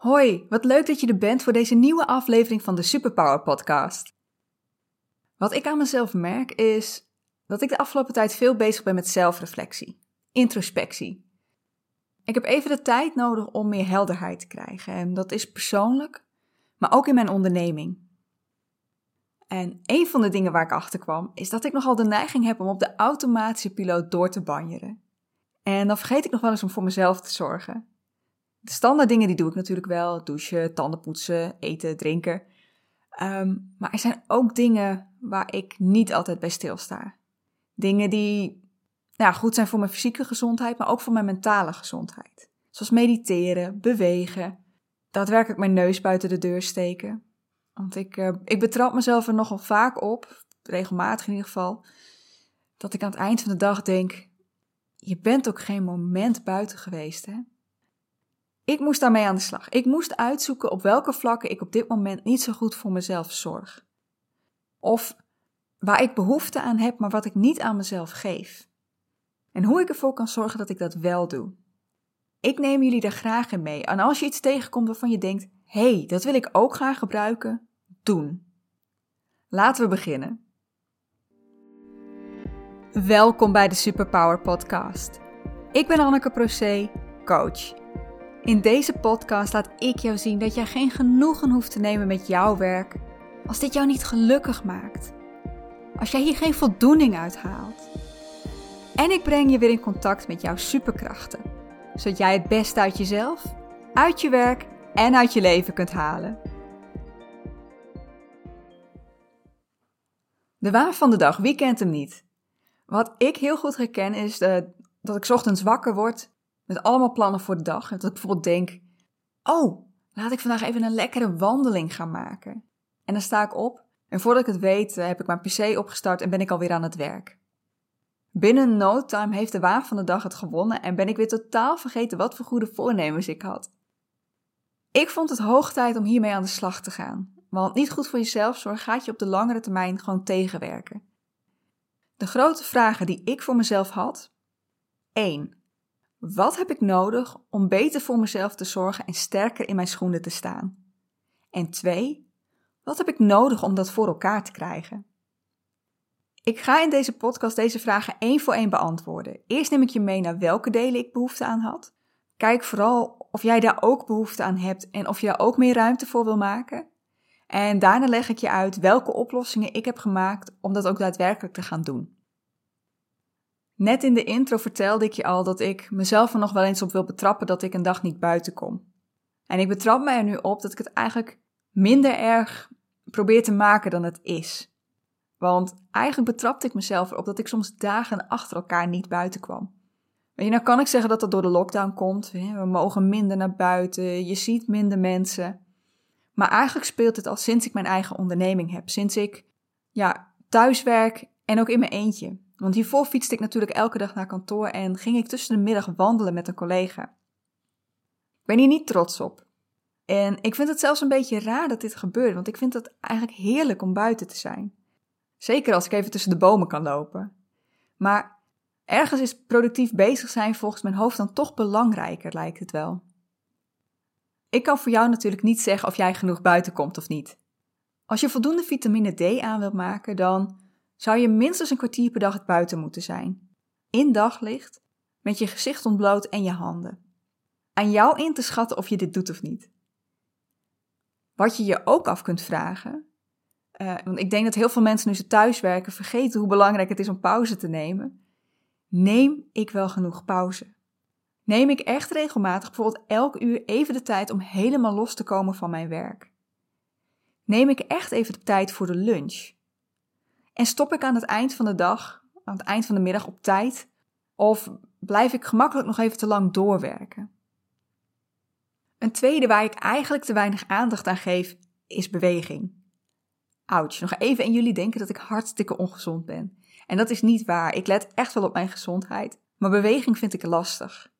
Hoi, wat leuk dat je er bent voor deze nieuwe aflevering van de Superpower Podcast. Wat ik aan mezelf merk is dat ik de afgelopen tijd veel bezig ben met zelfreflectie, introspectie. Ik heb even de tijd nodig om meer helderheid te krijgen en dat is persoonlijk, maar ook in mijn onderneming. En een van de dingen waar ik achter kwam is dat ik nogal de neiging heb om op de automatische piloot door te banjeren. En dan vergeet ik nog wel eens om voor mezelf te zorgen. De standaard dingen die doe ik natuurlijk wel. Douchen, tanden poetsen, eten, drinken. Ehm, maar er zijn ook dingen waar ik niet altijd bij stilsta. Dingen die nou, goed zijn voor mijn fysieke gezondheid, maar ook voor mijn mentale gezondheid. Zoals mediteren, bewegen, daadwerkelijk mijn neus buiten de deur steken. Want ik, uh, ik betrap mezelf er nogal vaak op, regelmatig in ieder geval, dat ik aan het eind van de dag denk: je bent ook geen moment buiten geweest, hè? Ik moest daarmee aan de slag. Ik moest uitzoeken op welke vlakken ik op dit moment niet zo goed voor mezelf zorg. Of waar ik behoefte aan heb, maar wat ik niet aan mezelf geef. En hoe ik ervoor kan zorgen dat ik dat wel doe. Ik neem jullie daar graag in mee. En als je iets tegenkomt waarvan je denkt: hé, hey, dat wil ik ook graag gebruiken, doen. Laten we beginnen. Welkom bij de Superpower Podcast. Ik ben Anneke Procé, coach. In deze podcast laat ik jou zien dat jij geen genoegen hoeft te nemen met jouw werk als dit jou niet gelukkig maakt. Als jij hier geen voldoening uit haalt. En ik breng je weer in contact met jouw superkrachten, zodat jij het beste uit jezelf, uit je werk en uit je leven kunt halen. De waar van de dag, wie kent hem niet? Wat ik heel goed herken is dat ik ochtends wakker word met allemaal plannen voor de dag. Dat ik bijvoorbeeld denk: Oh, laat ik vandaag even een lekkere wandeling gaan maken. En dan sta ik op en voordat ik het weet, eh, heb ik mijn PC opgestart en ben ik alweer aan het werk. Binnen no time heeft de waan van de dag het gewonnen en ben ik weer totaal vergeten wat voor goede voornemens ik had. Ik vond het hoog tijd om hiermee aan de slag te gaan, want niet goed voor jezelf zorgen gaat je op de langere termijn gewoon tegenwerken. De grote vragen die ik voor mezelf had: 1. Wat heb ik nodig om beter voor mezelf te zorgen en sterker in mijn schoenen te staan? En twee, wat heb ik nodig om dat voor elkaar te krijgen? Ik ga in deze podcast deze vragen één voor één beantwoorden. Eerst neem ik je mee naar welke delen ik behoefte aan had. Kijk vooral of jij daar ook behoefte aan hebt en of je daar ook meer ruimte voor wil maken. En daarna leg ik je uit welke oplossingen ik heb gemaakt om dat ook daadwerkelijk te gaan doen. Net in de intro vertelde ik je al dat ik mezelf er nog wel eens op wil betrappen dat ik een dag niet buiten kom. En ik betrap mij er nu op dat ik het eigenlijk minder erg probeer te maken dan het is. Want eigenlijk betrapte ik mezelf erop dat ik soms dagen achter elkaar niet buiten kwam. Weet je, nou kan ik zeggen dat dat door de lockdown komt. We mogen minder naar buiten, je ziet minder mensen. Maar eigenlijk speelt het al sinds ik mijn eigen onderneming heb. Sinds ik ja, thuiswerk en ook in mijn eentje. Want hiervoor fietste ik natuurlijk elke dag naar kantoor en ging ik tussen de middag wandelen met een collega. Ik ben hier niet trots op. En ik vind het zelfs een beetje raar dat dit gebeurt, want ik vind het eigenlijk heerlijk om buiten te zijn. Zeker als ik even tussen de bomen kan lopen. Maar ergens is productief bezig zijn volgens mijn hoofd dan toch belangrijker, lijkt het wel. Ik kan voor jou natuurlijk niet zeggen of jij genoeg buiten komt of niet. Als je voldoende vitamine D aan wilt maken, dan zou je minstens een kwartier per dag het buiten moeten zijn. In daglicht, met je gezicht ontbloot en je handen. Aan jou in te schatten of je dit doet of niet. Wat je je ook af kunt vragen, uh, want ik denk dat heel veel mensen nu ze thuiswerken vergeten hoe belangrijk het is om pauze te nemen. Neem ik wel genoeg pauze? Neem ik echt regelmatig, bijvoorbeeld elk uur, even de tijd om helemaal los te komen van mijn werk? Neem ik echt even de tijd voor de lunch? En stop ik aan het eind van de dag, aan het eind van de middag op tijd? Of blijf ik gemakkelijk nog even te lang doorwerken? Een tweede waar ik eigenlijk te weinig aandacht aan geef, is beweging. Ouch, nog even en jullie denken dat ik hartstikke ongezond ben. En dat is niet waar. Ik let echt wel op mijn gezondheid. Maar beweging vind ik lastig.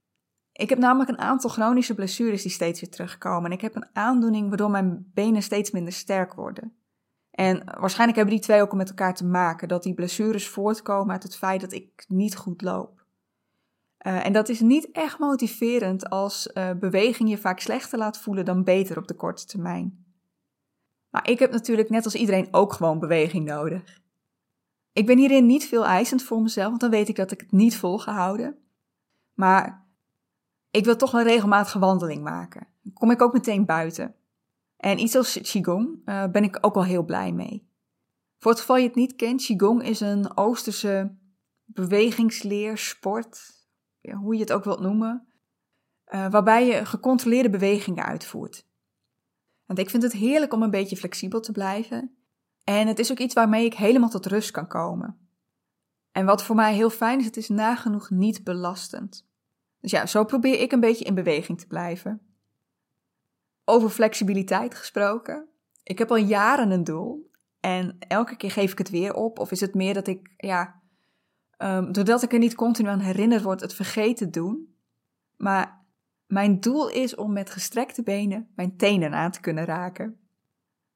Ik heb namelijk een aantal chronische blessures die steeds weer terugkomen. En ik heb een aandoening waardoor mijn benen steeds minder sterk worden. En waarschijnlijk hebben die twee ook met elkaar te maken, dat die blessures voortkomen uit het feit dat ik niet goed loop. Uh, en dat is niet echt motiverend als uh, beweging je vaak slechter laat voelen dan beter op de korte termijn. Maar ik heb natuurlijk net als iedereen ook gewoon beweging nodig. Ik ben hierin niet veel eisend voor mezelf, want dan weet ik dat ik het niet volgehouden. Maar ik wil toch een regelmatige wandeling maken. Dan kom ik ook meteen buiten. En iets als Qigong uh, ben ik ook al heel blij mee. Voor het geval je het niet kent, Qigong is een Oosterse bewegingsleer, sport, ja, hoe je het ook wilt noemen, uh, waarbij je gecontroleerde bewegingen uitvoert. Want ik vind het heerlijk om een beetje flexibel te blijven. En het is ook iets waarmee ik helemaal tot rust kan komen. En wat voor mij heel fijn is, het is nagenoeg niet belastend. Dus ja, zo probeer ik een beetje in beweging te blijven. Over flexibiliteit gesproken. Ik heb al jaren een doel. En elke keer geef ik het weer op. Of is het meer dat ik, ja, um, doordat ik er niet continu aan herinnerd word, het vergeten doen. Maar mijn doel is om met gestrekte benen mijn tenen aan te kunnen raken.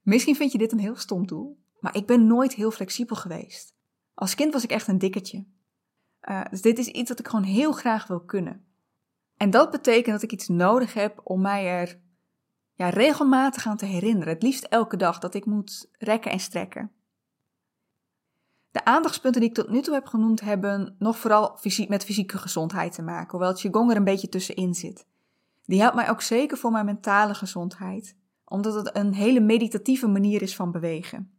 Misschien vind je dit een heel stom doel, maar ik ben nooit heel flexibel geweest. Als kind was ik echt een dikketje. Uh, dus dit is iets dat ik gewoon heel graag wil kunnen. En dat betekent dat ik iets nodig heb om mij er ja, regelmatig aan te herinneren. Het liefst elke dag dat ik moet rekken en strekken. De aandachtspunten die ik tot nu toe heb genoemd hebben nog vooral met fysieke gezondheid te maken, hoewel Qigong er een beetje tussenin zit. Die helpt mij ook zeker voor mijn mentale gezondheid, omdat het een hele meditatieve manier is van bewegen.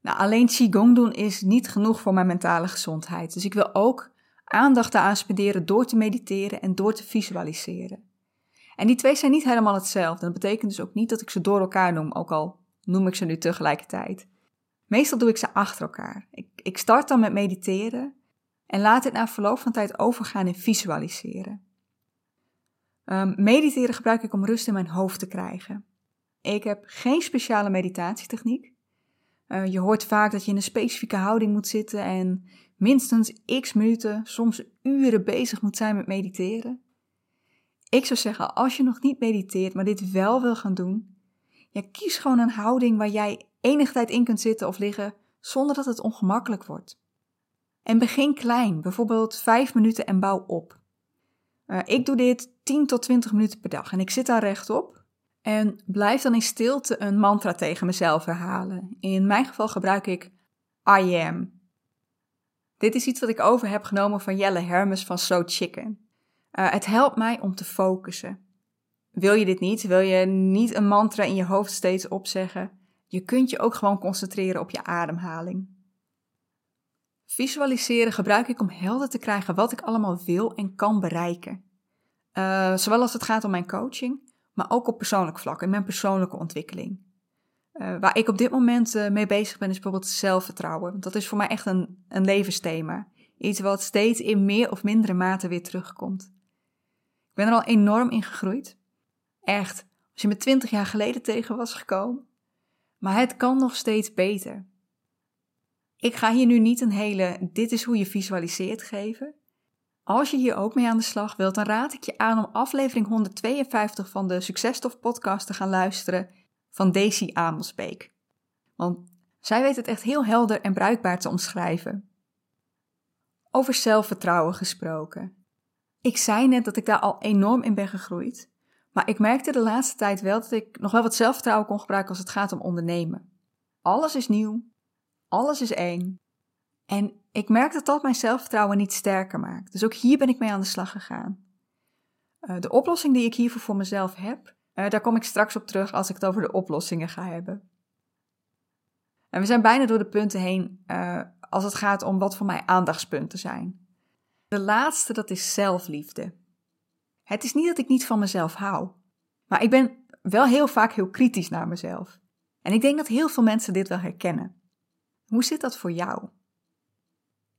Nou, alleen Qigong doen is niet genoeg voor mijn mentale gezondheid, dus ik wil ook aandacht aan spenderen door te mediteren en door te visualiseren. En die twee zijn niet helemaal hetzelfde. Dat betekent dus ook niet dat ik ze door elkaar noem, ook al noem ik ze nu tegelijkertijd. Meestal doe ik ze achter elkaar. Ik, ik start dan met mediteren en laat het na verloop van tijd overgaan in visualiseren. Um, mediteren gebruik ik om rust in mijn hoofd te krijgen. Ik heb geen speciale meditatietechniek. Uh, je hoort vaak dat je in een specifieke houding moet zitten en minstens x minuten, soms uren bezig moet zijn met mediteren. Ik zou zeggen, als je nog niet mediteert, maar dit wel wil gaan doen, ja, kies gewoon een houding waar jij enige tijd in kunt zitten of liggen zonder dat het ongemakkelijk wordt. En begin klein, bijvoorbeeld 5 minuten en bouw op. Uh, ik doe dit 10 tot 20 minuten per dag en ik zit daar rechtop en blijf dan in stilte een mantra tegen mezelf herhalen. In mijn geval gebruik ik I am. Dit is iets wat ik over heb genomen van Jelle Hermes van So Chicken. Uh, het helpt mij om te focussen. Wil je dit niet? Wil je niet een mantra in je hoofd steeds opzeggen? Je kunt je ook gewoon concentreren op je ademhaling. Visualiseren gebruik ik om helder te krijgen wat ik allemaal wil en kan bereiken. Uh, zowel als het gaat om mijn coaching, maar ook op persoonlijk vlak, in mijn persoonlijke ontwikkeling. Uh, waar ik op dit moment mee bezig ben, is bijvoorbeeld zelfvertrouwen. Dat is voor mij echt een, een levensthema. Iets wat steeds in meer of mindere mate weer terugkomt. Ik ben er al enorm in gegroeid. Echt, als je me twintig jaar geleden tegen was gekomen. Maar het kan nog steeds beter. Ik ga hier nu niet een hele dit is hoe je visualiseert geven. Als je hier ook mee aan de slag wilt, dan raad ik je aan om aflevering 152 van de Successtof podcast te gaan luisteren van Daisy Amelsbeek. Want zij weet het echt heel helder en bruikbaar te omschrijven. Over zelfvertrouwen gesproken. Ik zei net dat ik daar al enorm in ben gegroeid, maar ik merkte de laatste tijd wel dat ik nog wel wat zelfvertrouwen kon gebruiken als het gaat om ondernemen. Alles is nieuw, alles is één. En ik merk dat dat mijn zelfvertrouwen niet sterker maakt. Dus ook hier ben ik mee aan de slag gegaan. Uh, de oplossing die ik hiervoor voor mezelf heb, uh, daar kom ik straks op terug als ik het over de oplossingen ga hebben. En we zijn bijna door de punten heen uh, als het gaat om wat voor mij aandachtspunten zijn. De laatste, dat is zelfliefde. Het is niet dat ik niet van mezelf hou, maar ik ben wel heel vaak heel kritisch naar mezelf. En ik denk dat heel veel mensen dit wel herkennen. Hoe zit dat voor jou?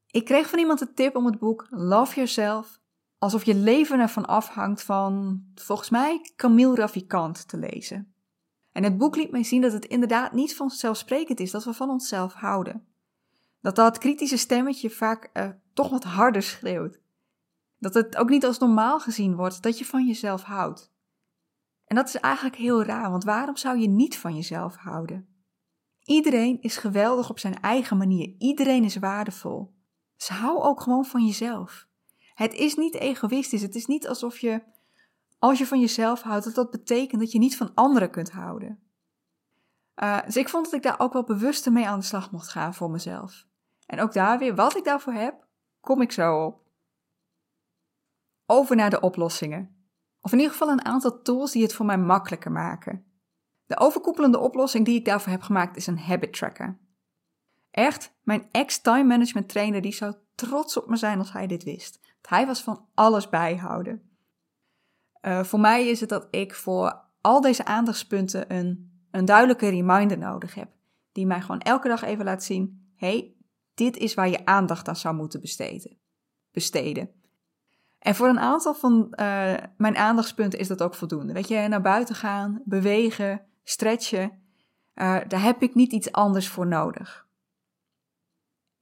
Ik kreeg van iemand de tip om het boek Love Yourself, alsof je leven ervan afhangt van, volgens mij, Camille Ravikant te lezen. En het boek liet mij zien dat het inderdaad niet vanzelfsprekend is dat we van onszelf houden. Dat dat kritische stemmetje vaak uh, toch wat harder schreeuwt. Dat het ook niet als normaal gezien wordt dat je van jezelf houdt. En dat is eigenlijk heel raar, want waarom zou je niet van jezelf houden? Iedereen is geweldig op zijn eigen manier. Iedereen is waardevol. Dus hou ook gewoon van jezelf. Het is niet egoïstisch. Het is niet alsof je, als je van jezelf houdt, dat dat betekent dat je niet van anderen kunt houden. Uh, dus ik vond dat ik daar ook wel bewuster mee aan de slag mocht gaan voor mezelf. En ook daar weer, wat ik daarvoor heb, kom ik zo op. Over naar de oplossingen. Of in ieder geval een aantal tools die het voor mij makkelijker maken. De overkoepelende oplossing die ik daarvoor heb gemaakt is een habit tracker. Echt, mijn ex-time management trainer die zou trots op me zijn als hij dit wist. Hij was van alles bijhouden. Uh, voor mij is het dat ik voor al deze aandachtspunten een, een duidelijke reminder nodig heb. Die mij gewoon elke dag even laat zien: hey, dit is waar je aandacht aan zou moeten besteden. besteden. En voor een aantal van uh, mijn aandachtspunten is dat ook voldoende. Weet je, naar buiten gaan, bewegen, stretchen. Uh, daar heb ik niet iets anders voor nodig.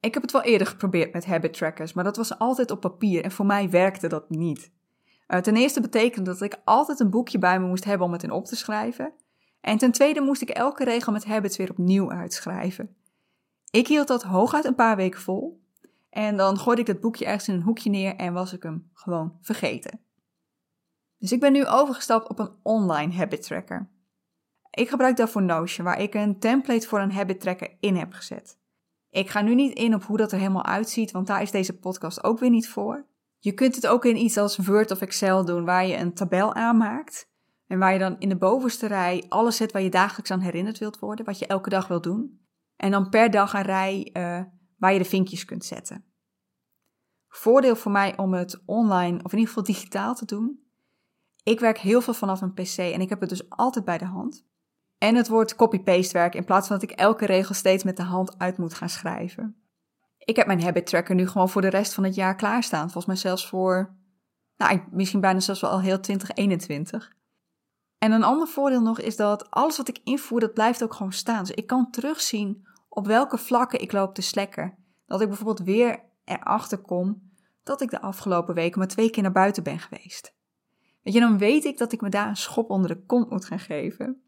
Ik heb het wel eerder geprobeerd met habit trackers, maar dat was altijd op papier en voor mij werkte dat niet. Uh, ten eerste betekende dat ik altijd een boekje bij me moest hebben om het in op te schrijven. En ten tweede moest ik elke regel met habits weer opnieuw uitschrijven. Ik hield dat hooguit een paar weken vol. En dan gooide ik het boekje ergens in een hoekje neer en was ik hem gewoon vergeten. Dus ik ben nu overgestapt op een online habit tracker. Ik gebruik daarvoor Notion, waar ik een template voor een habit tracker in heb gezet. Ik ga nu niet in op hoe dat er helemaal uitziet, want daar is deze podcast ook weer niet voor. Je kunt het ook in iets als Word of Excel doen, waar je een tabel aanmaakt. En waar je dan in de bovenste rij alles zet waar je dagelijks aan herinnerd wilt worden, wat je elke dag wilt doen. En dan per dag een rij uh, waar je de vinkjes kunt zetten. Voordeel voor mij om het online of in ieder geval digitaal te doen. Ik werk heel veel vanaf een PC en ik heb het dus altijd bij de hand. En het wordt copy-paste werk in plaats van dat ik elke regel steeds met de hand uit moet gaan schrijven. Ik heb mijn habit tracker nu gewoon voor de rest van het jaar klaarstaan. Volgens mij zelfs voor, nou, misschien bijna zelfs wel al heel 2021. En een ander voordeel nog is dat alles wat ik invoer, dat blijft ook gewoon staan. Dus ik kan terugzien op welke vlakken ik loop te slekken. Dat ik bijvoorbeeld weer erachter kom dat ik de afgelopen weken maar twee keer naar buiten ben geweest. Weet je, dan weet ik dat ik me daar een schop onder de kont moet gaan geven.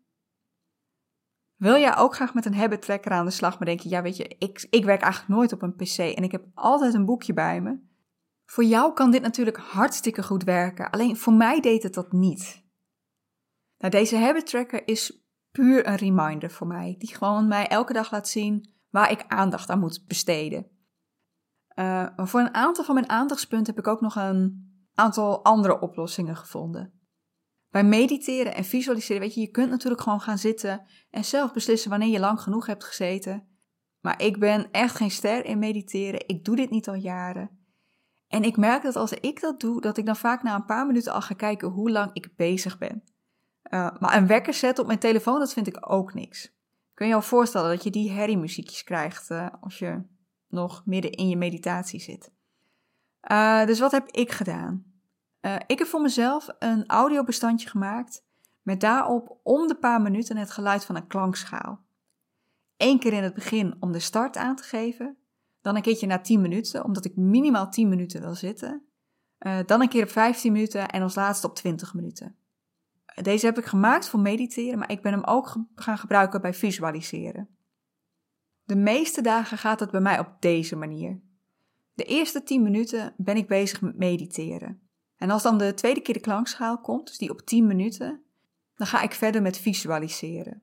Wil jij ook graag met een habit tracker aan de slag, maar denk je, ja weet je, ik, ik werk eigenlijk nooit op een pc en ik heb altijd een boekje bij me. Voor jou kan dit natuurlijk hartstikke goed werken, alleen voor mij deed het dat niet. Nou, deze habit tracker is puur een reminder voor mij, die gewoon mij elke dag laat zien waar ik aandacht aan moet besteden. Uh, voor een aantal van mijn aandachtspunten heb ik ook nog een aantal andere oplossingen gevonden. Bij mediteren en visualiseren, weet je, je kunt natuurlijk gewoon gaan zitten en zelf beslissen wanneer je lang genoeg hebt gezeten. Maar ik ben echt geen ster in mediteren. Ik doe dit niet al jaren. En ik merk dat als ik dat doe, dat ik dan vaak na een paar minuten al ga kijken hoe lang ik bezig ben. Uh, maar een wekker zetten op mijn telefoon, dat vind ik ook niks. Kun je je voorstellen dat je die herriemuziekjes krijgt uh, als je nog midden in je meditatie zit? Uh, dus wat heb ik gedaan? Ik heb voor mezelf een audiobestandje gemaakt met daarop om de paar minuten het geluid van een klankschaal. Eén keer in het begin om de start aan te geven, dan een keertje na 10 minuten, omdat ik minimaal 10 minuten wil zitten. Dan een keer op 15 minuten en als laatste op 20 minuten. Deze heb ik gemaakt voor mediteren, maar ik ben hem ook gaan gebruiken bij visualiseren. De meeste dagen gaat het bij mij op deze manier. De eerste 10 minuten ben ik bezig met mediteren. En als dan de tweede keer de klankschaal komt, dus die op 10 minuten, dan ga ik verder met visualiseren.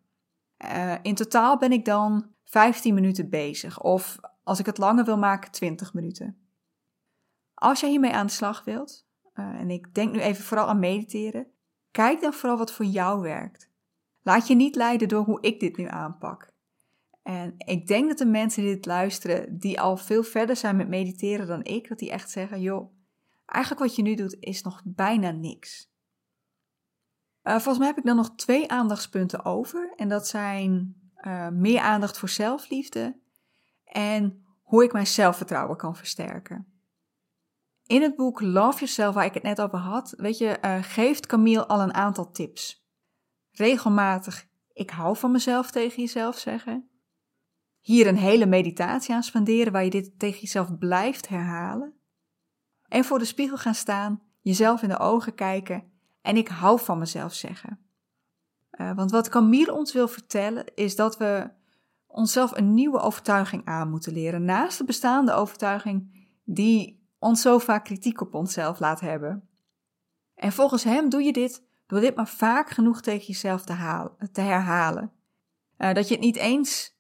Uh, in totaal ben ik dan 15 minuten bezig, of als ik het langer wil maken, 20 minuten. Als jij hiermee aan de slag wilt, uh, en ik denk nu even vooral aan mediteren, kijk dan vooral wat voor jou werkt. Laat je niet leiden door hoe ik dit nu aanpak. En ik denk dat de mensen die dit luisteren, die al veel verder zijn met mediteren dan ik, dat die echt zeggen: joh, Eigenlijk wat je nu doet is nog bijna niks. Uh, volgens mij heb ik dan nog twee aandachtspunten over. En dat zijn uh, meer aandacht voor zelfliefde en hoe ik mijn zelfvertrouwen kan versterken. In het boek Love Yourself, waar ik het net over had, weet je, uh, geeft Camille al een aantal tips. Regelmatig, ik hou van mezelf tegen jezelf zeggen. Hier een hele meditatie aan spenderen waar je dit tegen jezelf blijft herhalen en voor de spiegel gaan staan, jezelf in de ogen kijken en ik hou van mezelf zeggen. Uh, want wat Camille ons wil vertellen is dat we onszelf een nieuwe overtuiging aan moeten leren. Naast de bestaande overtuiging die ons zo vaak kritiek op onszelf laat hebben. En volgens hem doe je dit door dit maar vaak genoeg tegen jezelf te, halen, te herhalen. Uh, dat je het niet eens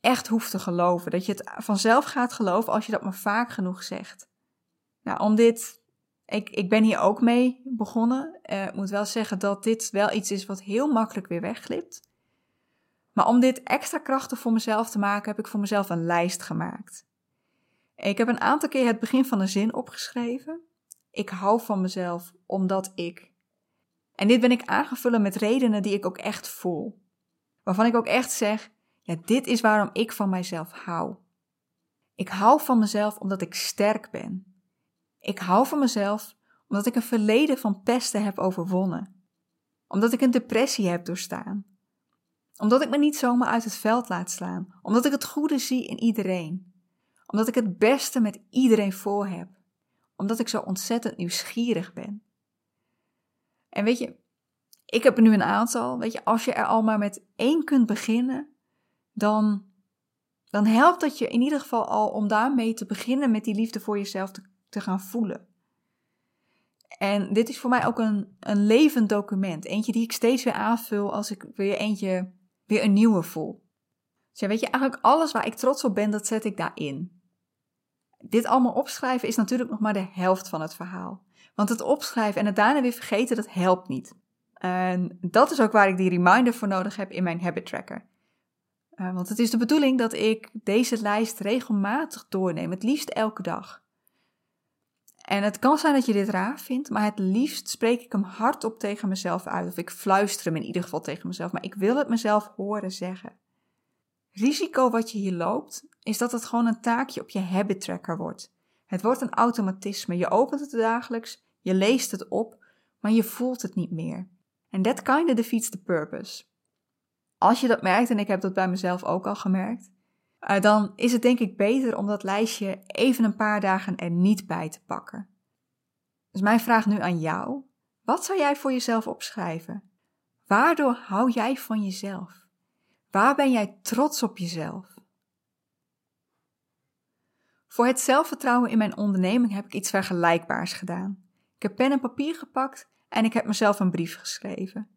echt hoeft te geloven. Dat je het vanzelf gaat geloven als je dat maar vaak genoeg zegt. Nou, om dit. Ik, ik ben hier ook mee begonnen. Uh, ik moet wel zeggen dat dit wel iets is wat heel makkelijk weer wegglipt. Maar om dit extra krachtig voor mezelf te maken, heb ik voor mezelf een lijst gemaakt. Ik heb een aantal keer het begin van een zin opgeschreven. Ik hou van mezelf omdat ik. En dit ben ik aangevullen met redenen die ik ook echt voel. Waarvan ik ook echt zeg: ja, dit is waarom ik van mijzelf hou. Ik hou van mezelf omdat ik sterk ben. Ik hou van mezelf omdat ik een verleden van pesten heb overwonnen. Omdat ik een depressie heb doorstaan. Omdat ik me niet zomaar uit het veld laat slaan. Omdat ik het goede zie in iedereen. Omdat ik het beste met iedereen voor heb. Omdat ik zo ontzettend nieuwsgierig ben. En weet je, ik heb er nu een aantal. Weet je, als je er al maar met één kunt beginnen, dan, dan helpt dat je in ieder geval al om daarmee te beginnen met die liefde voor jezelf te, te gaan voelen. En dit is voor mij ook een, een levend document. Eentje die ik steeds weer aanvul als ik weer eentje, weer een nieuwe voel. Dus ja, weet je, eigenlijk alles waar ik trots op ben, dat zet ik daarin. Dit allemaal opschrijven is natuurlijk nog maar de helft van het verhaal. Want het opschrijven en het daarna weer vergeten, dat helpt niet. En dat is ook waar ik die reminder voor nodig heb in mijn habit tracker. Uh, want het is de bedoeling dat ik deze lijst regelmatig doorneem, het liefst elke dag. En het kan zijn dat je dit raar vindt, maar het liefst spreek ik hem hardop tegen mezelf uit. Of ik fluister hem in ieder geval tegen mezelf, maar ik wil het mezelf horen zeggen. Risico wat je hier loopt, is dat het gewoon een taakje op je habit tracker wordt. Het wordt een automatisme. Je opent het dagelijks, je leest het op, maar je voelt het niet meer. En that kinda defeats the purpose. Als je dat merkt, en ik heb dat bij mezelf ook al gemerkt, uh, dan is het denk ik beter om dat lijstje even een paar dagen er niet bij te pakken. Dus mijn vraag nu aan jou: wat zou jij voor jezelf opschrijven? Waardoor hou jij van jezelf? Waar ben jij trots op jezelf? Voor het zelfvertrouwen in mijn onderneming heb ik iets vergelijkbaars gedaan. Ik heb pen en papier gepakt en ik heb mezelf een brief geschreven.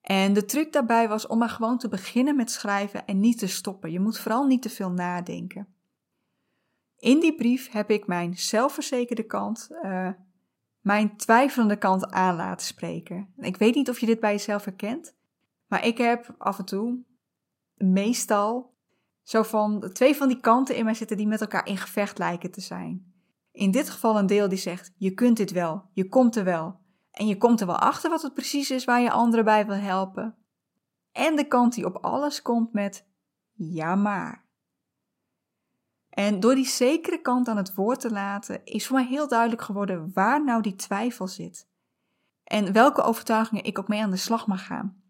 En de truc daarbij was om maar gewoon te beginnen met schrijven en niet te stoppen. Je moet vooral niet te veel nadenken. In die brief heb ik mijn zelfverzekerde kant, uh, mijn twijfelende kant aan laten spreken. Ik weet niet of je dit bij jezelf herkent, maar ik heb af en toe, meestal, zo van twee van die kanten in mij zitten die met elkaar in gevecht lijken te zijn. In dit geval een deel die zegt: Je kunt dit wel, je komt er wel. En je komt er wel achter wat het precies is waar je anderen bij wil helpen. En de kant die op alles komt met ja maar. En door die zekere kant aan het woord te laten, is voor mij heel duidelijk geworden waar nou die twijfel zit. En welke overtuigingen ik ook mee aan de slag mag gaan.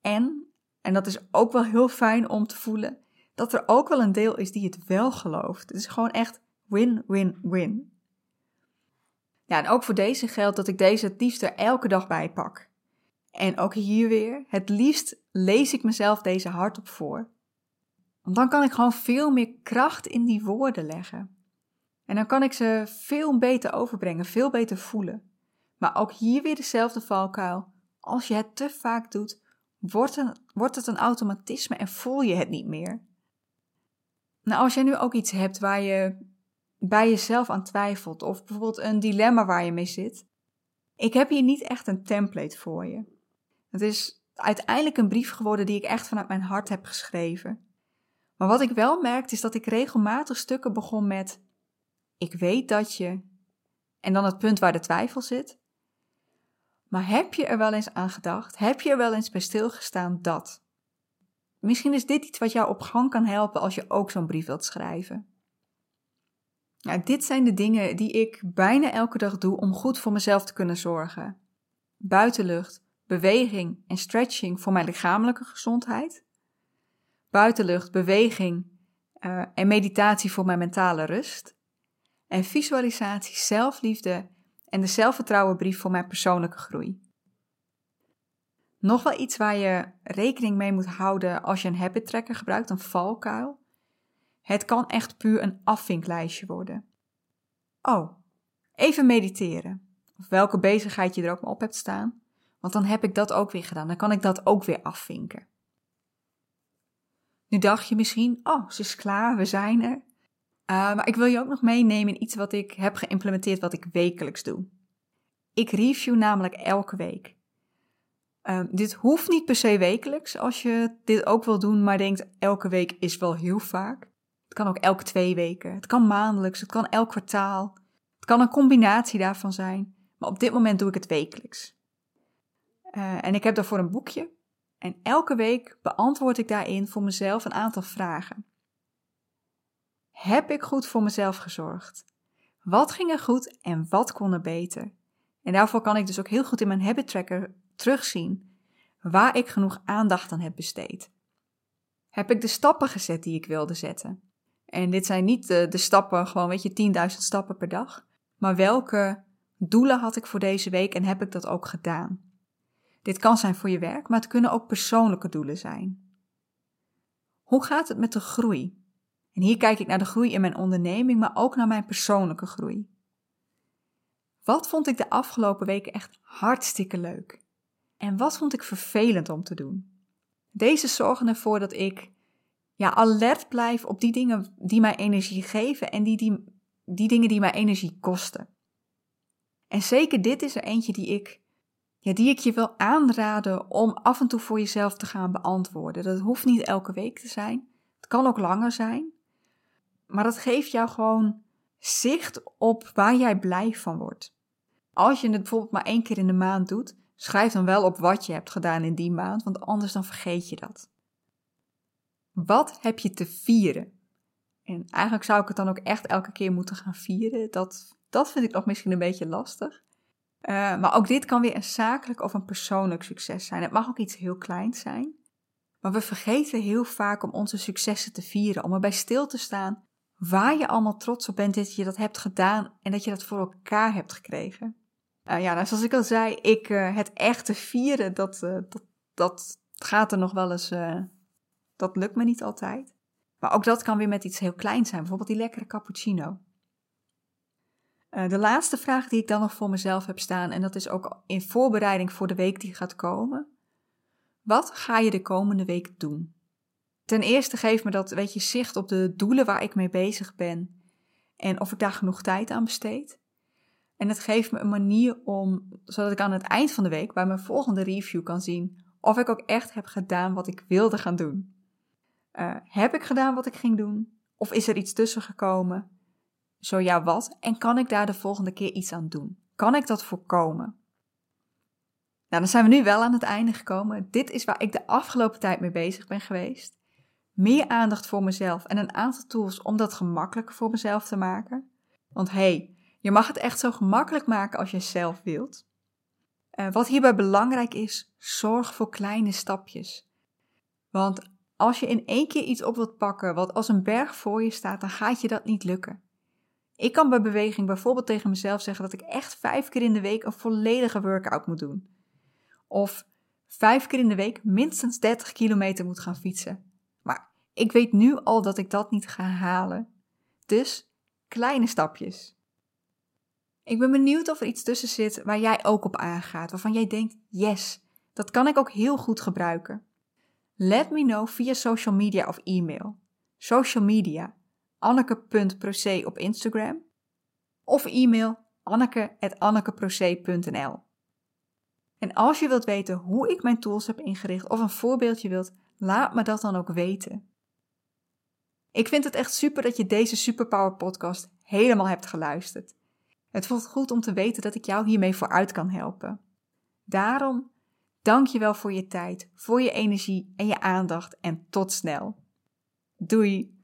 En, en dat is ook wel heel fijn om te voelen, dat er ook wel een deel is die het wel gelooft. Het is gewoon echt win-win-win. Ja, en ook voor deze geldt dat ik deze het liefst er elke dag bij pak. En ook hier weer, het liefst lees ik mezelf deze hardop voor. Want dan kan ik gewoon veel meer kracht in die woorden leggen. En dan kan ik ze veel beter overbrengen, veel beter voelen. Maar ook hier weer dezelfde valkuil. Als je het te vaak doet, wordt, wordt het een automatisme en voel je het niet meer. Nou, als jij nu ook iets hebt waar je bij jezelf aan twijfelt of bijvoorbeeld een dilemma waar je mee zit. Ik heb hier niet echt een template voor je. Het is uiteindelijk een brief geworden die ik echt vanuit mijn hart heb geschreven. Maar wat ik wel merkte is dat ik regelmatig stukken begon met: Ik weet dat je. En dan het punt waar de twijfel zit. Maar heb je er wel eens aan gedacht? Heb je er wel eens bij stilgestaan dat? Misschien is dit iets wat jou op gang kan helpen als je ook zo'n brief wilt schrijven. Nou, dit zijn de dingen die ik bijna elke dag doe om goed voor mezelf te kunnen zorgen. Buitenlucht, beweging en stretching voor mijn lichamelijke gezondheid. Buitenlucht, beweging uh, en meditatie voor mijn mentale rust. En visualisatie, zelfliefde en de zelfvertrouwenbrief voor mijn persoonlijke groei. Nog wel iets waar je rekening mee moet houden als je een habit tracker gebruikt, een valkuil. Het kan echt puur een afvinklijstje worden. oh, even mediteren. Of welke bezigheid je er ook maar op hebt staan. Want dan heb ik dat ook weer gedaan. Dan kan ik dat ook weer afvinken. Nu dacht je misschien, oh, ze is klaar, we zijn er. Uh, maar ik wil je ook nog meenemen in iets wat ik heb geïmplementeerd, wat ik wekelijks doe. Ik review namelijk elke week. Uh, dit hoeft niet per se wekelijks als je dit ook wil doen, maar denkt elke week is wel heel vaak. Het kan ook elke twee weken, het kan maandelijks, het kan elk kwartaal. Het kan een combinatie daarvan zijn, maar op dit moment doe ik het wekelijks. Uh, en ik heb daarvoor een boekje en elke week beantwoord ik daarin voor mezelf een aantal vragen. Heb ik goed voor mezelf gezorgd? Wat ging er goed en wat kon er beter? En daarvoor kan ik dus ook heel goed in mijn habit tracker terugzien waar ik genoeg aandacht aan heb besteed. Heb ik de stappen gezet die ik wilde zetten? En dit zijn niet de, de stappen, gewoon weet je, 10.000 stappen per dag. Maar welke doelen had ik voor deze week en heb ik dat ook gedaan? Dit kan zijn voor je werk, maar het kunnen ook persoonlijke doelen zijn. Hoe gaat het met de groei? En hier kijk ik naar de groei in mijn onderneming, maar ook naar mijn persoonlijke groei. Wat vond ik de afgelopen weken echt hartstikke leuk? En wat vond ik vervelend om te doen? Deze zorgen ervoor dat ik ja, alert blijf op die dingen die mij energie geven en die, die, die dingen die mij energie kosten. En zeker dit is er eentje die ik, ja, die ik je wil aanraden om af en toe voor jezelf te gaan beantwoorden. Dat hoeft niet elke week te zijn. Het kan ook langer zijn. Maar dat geeft jou gewoon zicht op waar jij blij van wordt. Als je het bijvoorbeeld maar één keer in de maand doet, schrijf dan wel op wat je hebt gedaan in die maand, want anders dan vergeet je dat. Wat heb je te vieren? En eigenlijk zou ik het dan ook echt elke keer moeten gaan vieren. Dat, dat vind ik nog misschien een beetje lastig. Uh, maar ook dit kan weer een zakelijk of een persoonlijk succes zijn. Het mag ook iets heel kleins zijn. Maar we vergeten heel vaak om onze successen te vieren, om erbij stil te staan waar je allemaal trots op bent dat je dat hebt gedaan en dat je dat voor elkaar hebt gekregen. Uh, ja, nou, zoals ik al zei, ik, uh, het echte vieren, dat, uh, dat, dat gaat er nog wel eens, dat lukt me niet altijd. Maar ook dat kan weer met iets heel kleins zijn, bijvoorbeeld die lekkere cappuccino. de laatste vraag die ik dan nog voor mezelf heb staan, en dat is ook in voorbereiding voor de week die gaat komen. Wat ga je de komende week doen? Ten eerste geeft me dat, weet je, zicht op de doelen waar ik mee bezig ben en of ik daar genoeg tijd aan besteed. En het geeft me een manier om, zodat ik aan het eind van de week bij mijn volgende review kan zien of ik ook echt heb gedaan wat ik wilde gaan doen. Uh, heb ik gedaan wat ik ging doen? Of is er iets tussen gekomen? Zo ja, wat? En kan ik daar de volgende keer iets aan doen? Kan ik dat voorkomen? Nou, dan zijn we nu wel aan het einde gekomen. Dit is waar ik de afgelopen tijd mee bezig ben geweest meer aandacht voor mezelf en een aantal tools om dat gemakkelijker voor mezelf te maken. Want hey, je mag het echt zo gemakkelijk maken als je zelf wilt. Uh, wat hierbij belangrijk is, zorg voor kleine stapjes. Want als je in één keer iets op wilt pakken wat als een berg voor je staat, dan gaat je dat niet lukken. Ik kan bij beweging bijvoorbeeld tegen mezelf zeggen dat ik echt vijf keer in de week een volledige workout moet doen. Of vijf keer in de week minstens 30 kilometer moet gaan fietsen. Ik weet nu al dat ik dat niet ga halen. Dus kleine stapjes. Ik ben benieuwd of er iets tussen zit waar jij ook op aangaat, waarvan jij denkt: yes, dat kan ik ook heel goed gebruiken. Let me know via social media of e-mail. Social media anneke.proce op Instagram of e-mail anneke.annekeproce.nl. En als je wilt weten hoe ik mijn tools heb ingericht of een voorbeeldje wilt, laat me dat dan ook weten. Ik vind het echt super dat je deze Superpower podcast helemaal hebt geluisterd. Het voelt goed om te weten dat ik jou hiermee vooruit kan helpen. Daarom dank je wel voor je tijd, voor je energie en je aandacht en tot snel. Doei!